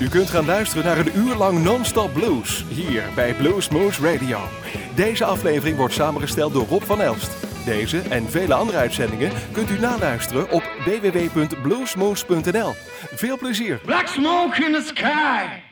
U kunt gaan luisteren naar een uur lang non-stop blues hier bij Bluesmoose Radio. Deze aflevering wordt samengesteld door Rob van Elst. Deze en vele andere uitzendingen kunt u naluisteren op www.bluesmoose.nl. Veel plezier. Black smoke in the sky.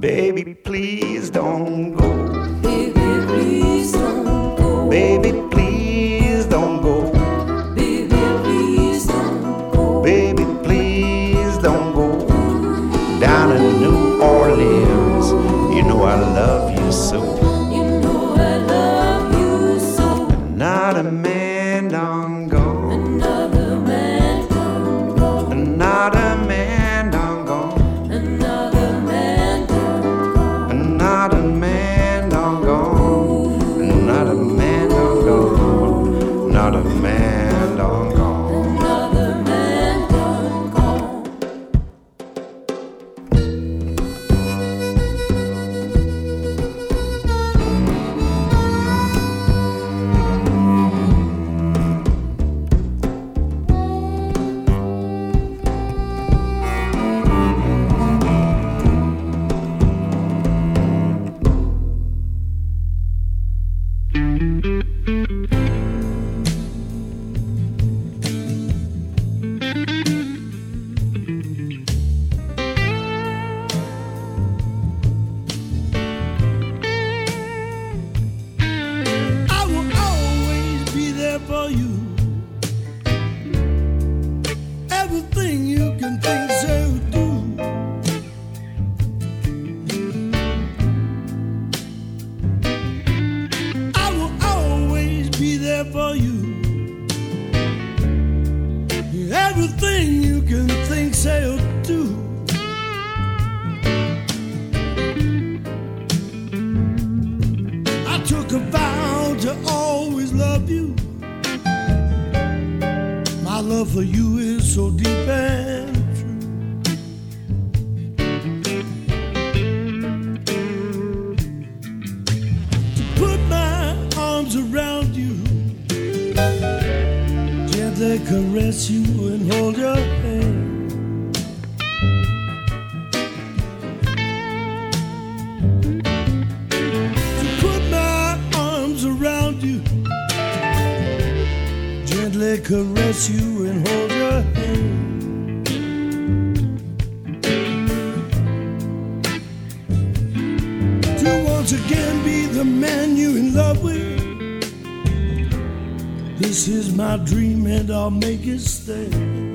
Baby, please. love for you is so deep and true. To put my arms around you, gently caress you and hold your hand. caress you my dream and I'll make it stay.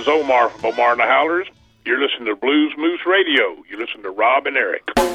is Omar from Omar and the Howlers. You're listening to Blues Moose Radio. You listen to Rob and Eric.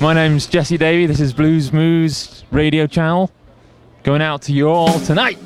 My name's Jesse Davey. This is Blues Moose Radio Channel. Going out to you all tonight.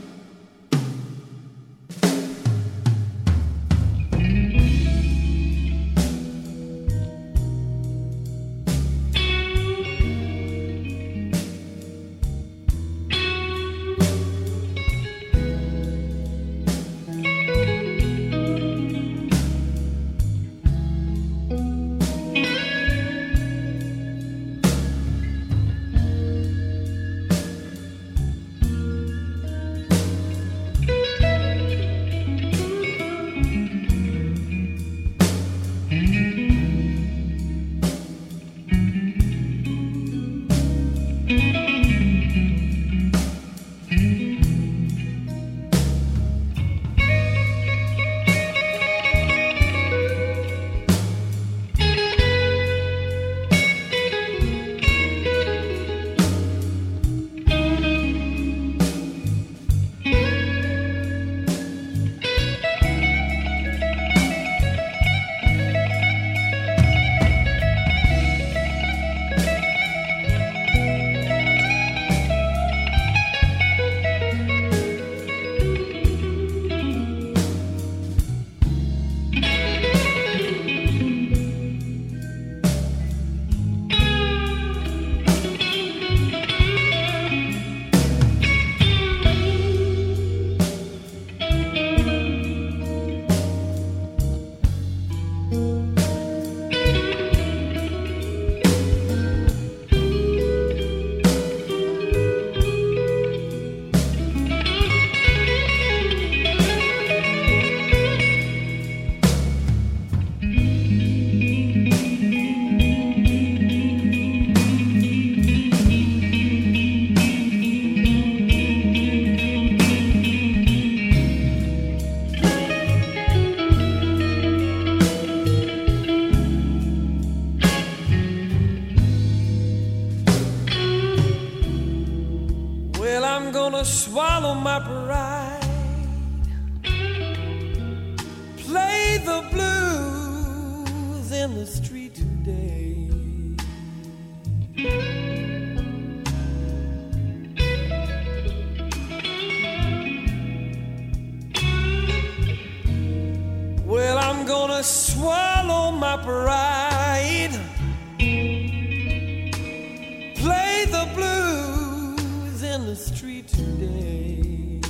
Blues in the street today.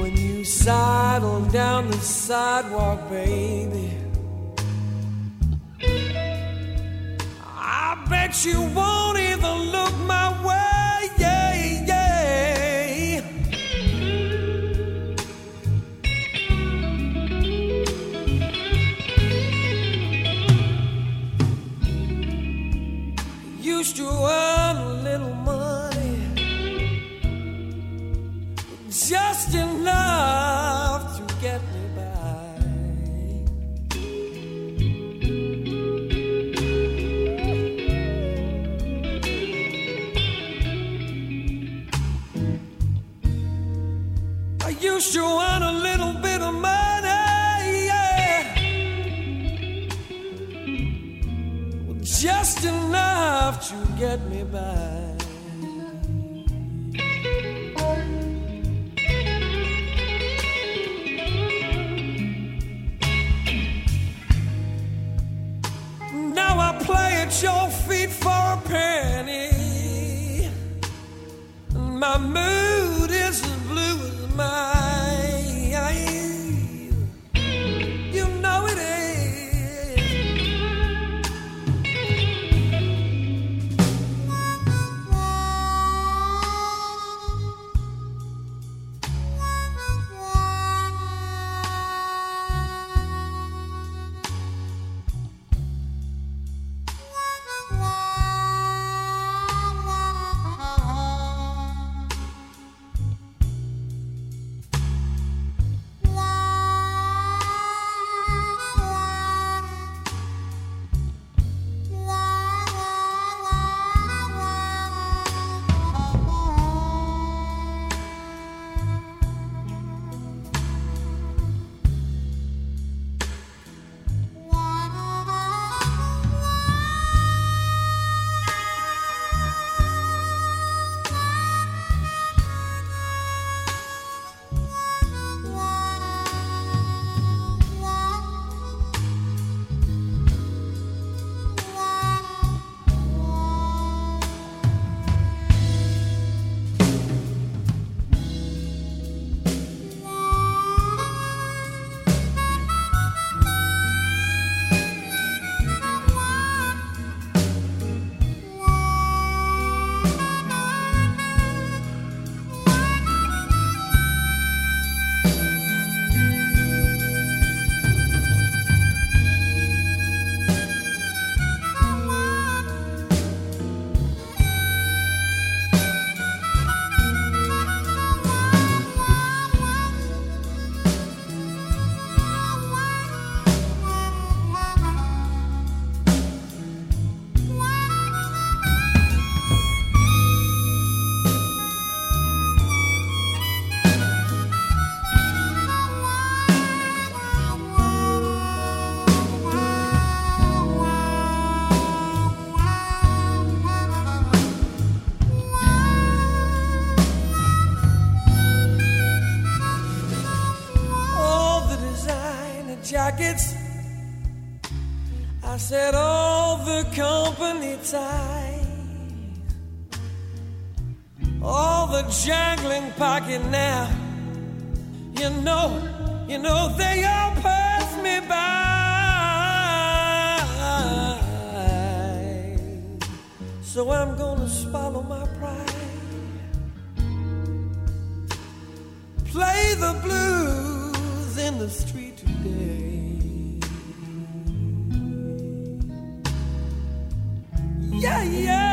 When you sidle down the sidewalk, baby, I bet you won't even look my to get me by. Jackets. I said all the company ties, all the jangling pocket now. You know, you know they all pass me by. So I'm gonna swallow my pride. Play the blues in the street Yeah, yeah.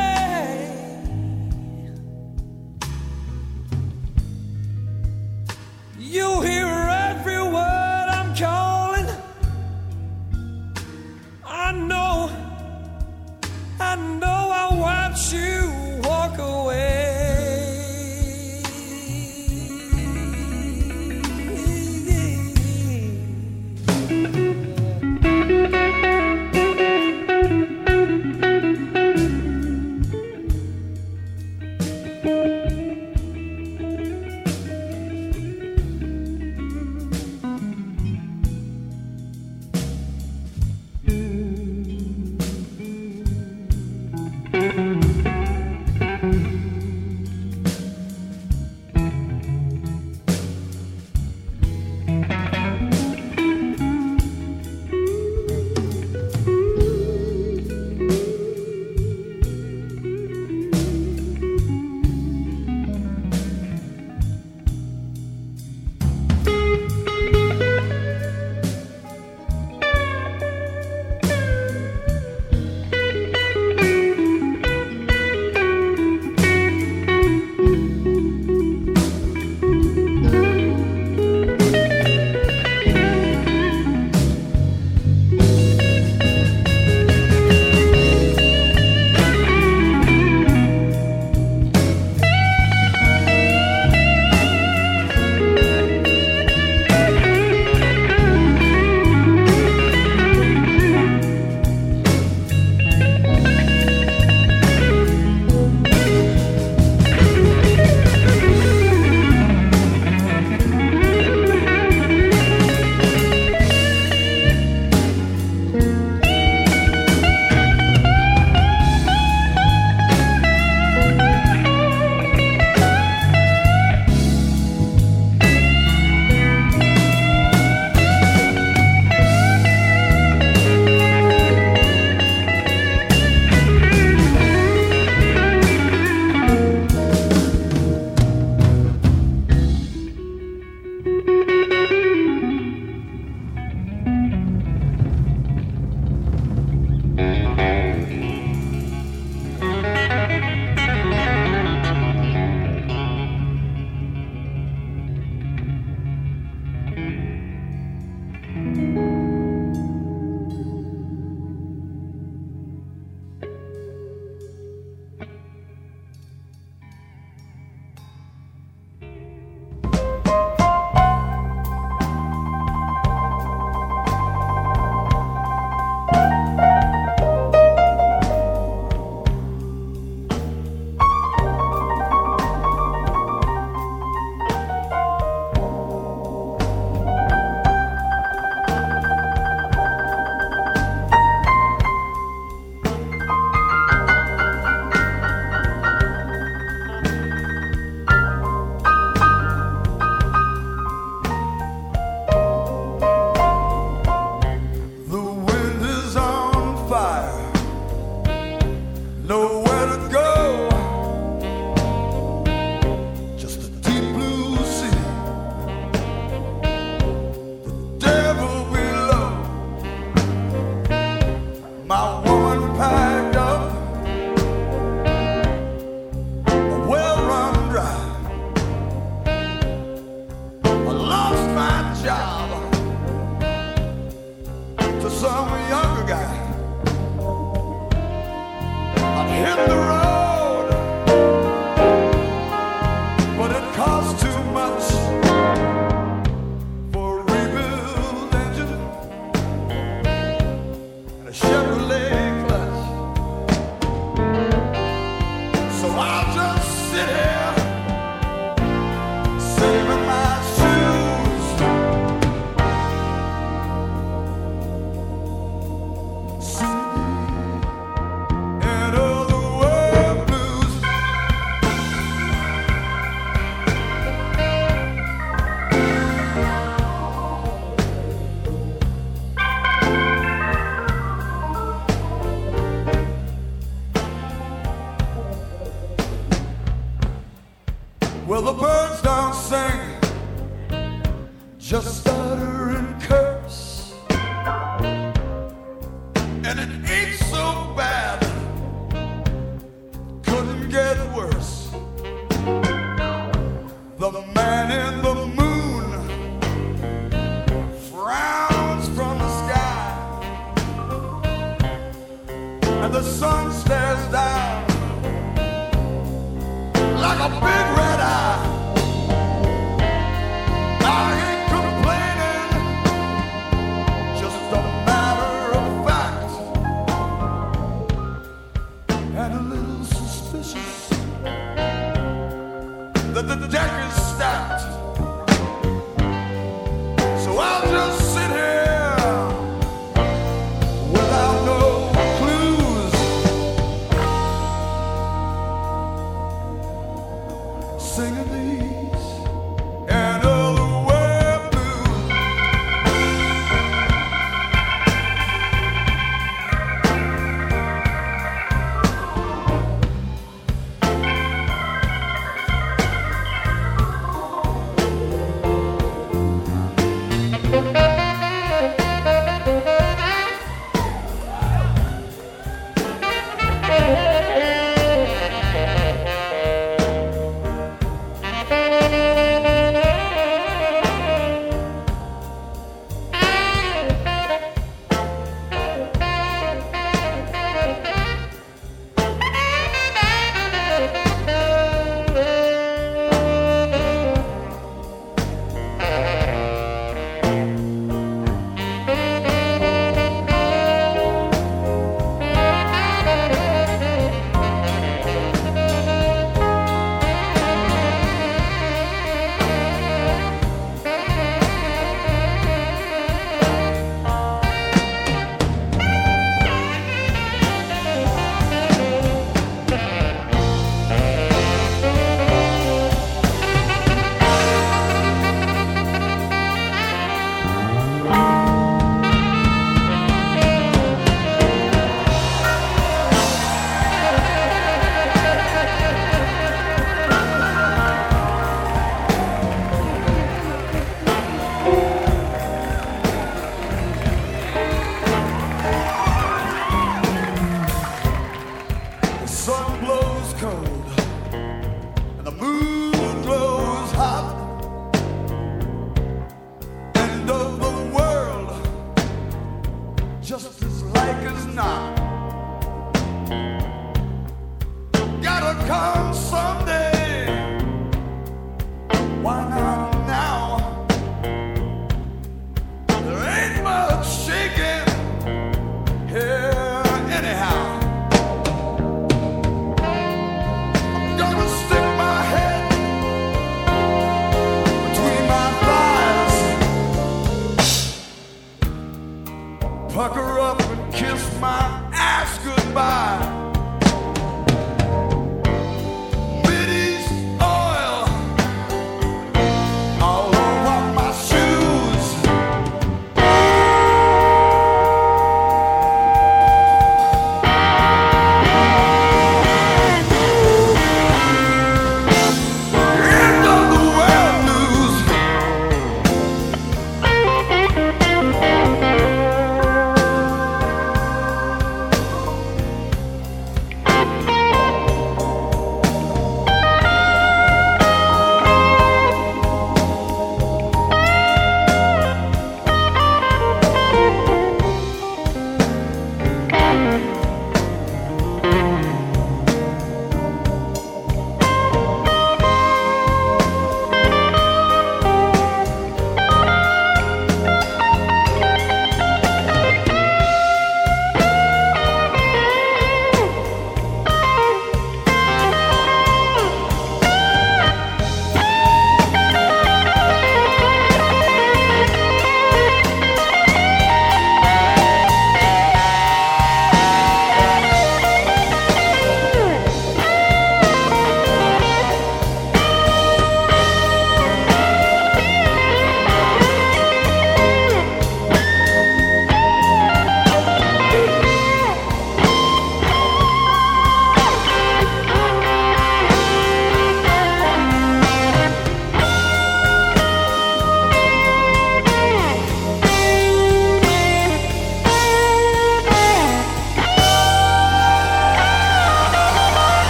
Just stutter and curse.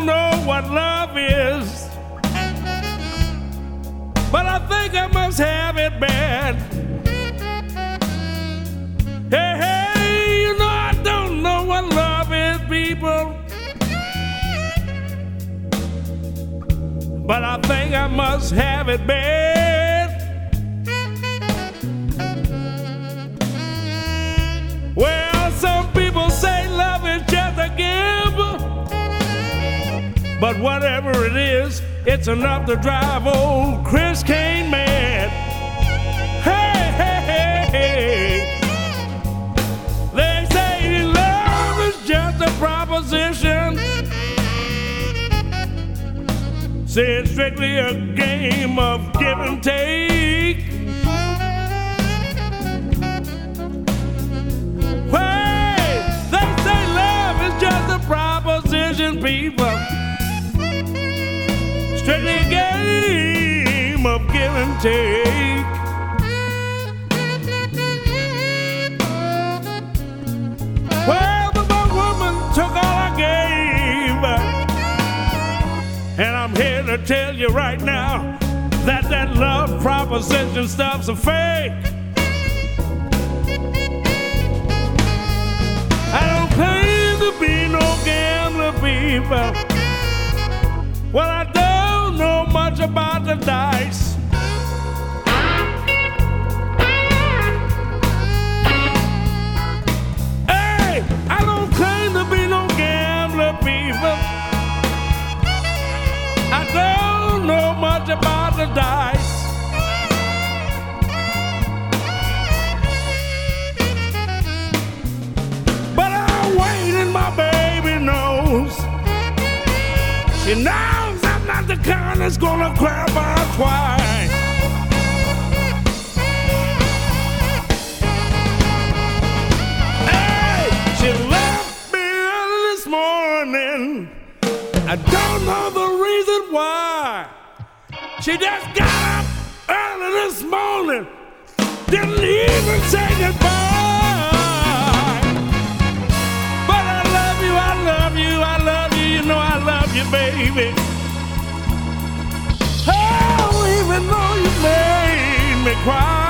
Don't know what love is, but I think I must have it bad. Hey, hey, you know I don't know what love is, people. But I think I must have it bad. But whatever it is, it's enough to drive old Chris Kane mad. Hey, hey, hey, hey. They say love is just a proposition. Say it's strictly a game of give and take. Hey, they say love is just a proposition, people. A game of give and take. Well, my woman took all I gave. And I'm here to tell you right now that that love proposition stuff's a fake. I don't claim to be no gambler, people. Much about the dice. Hey, I don't claim to be no gambler. I don't know much about the dice. But I'm waiting, my baby knows. She knows Kind that's gonna cry by twice. Hey, she left me early this morning. I don't know the reason why. She just got up early this morning. Didn't even say goodbye. Even you made me cry.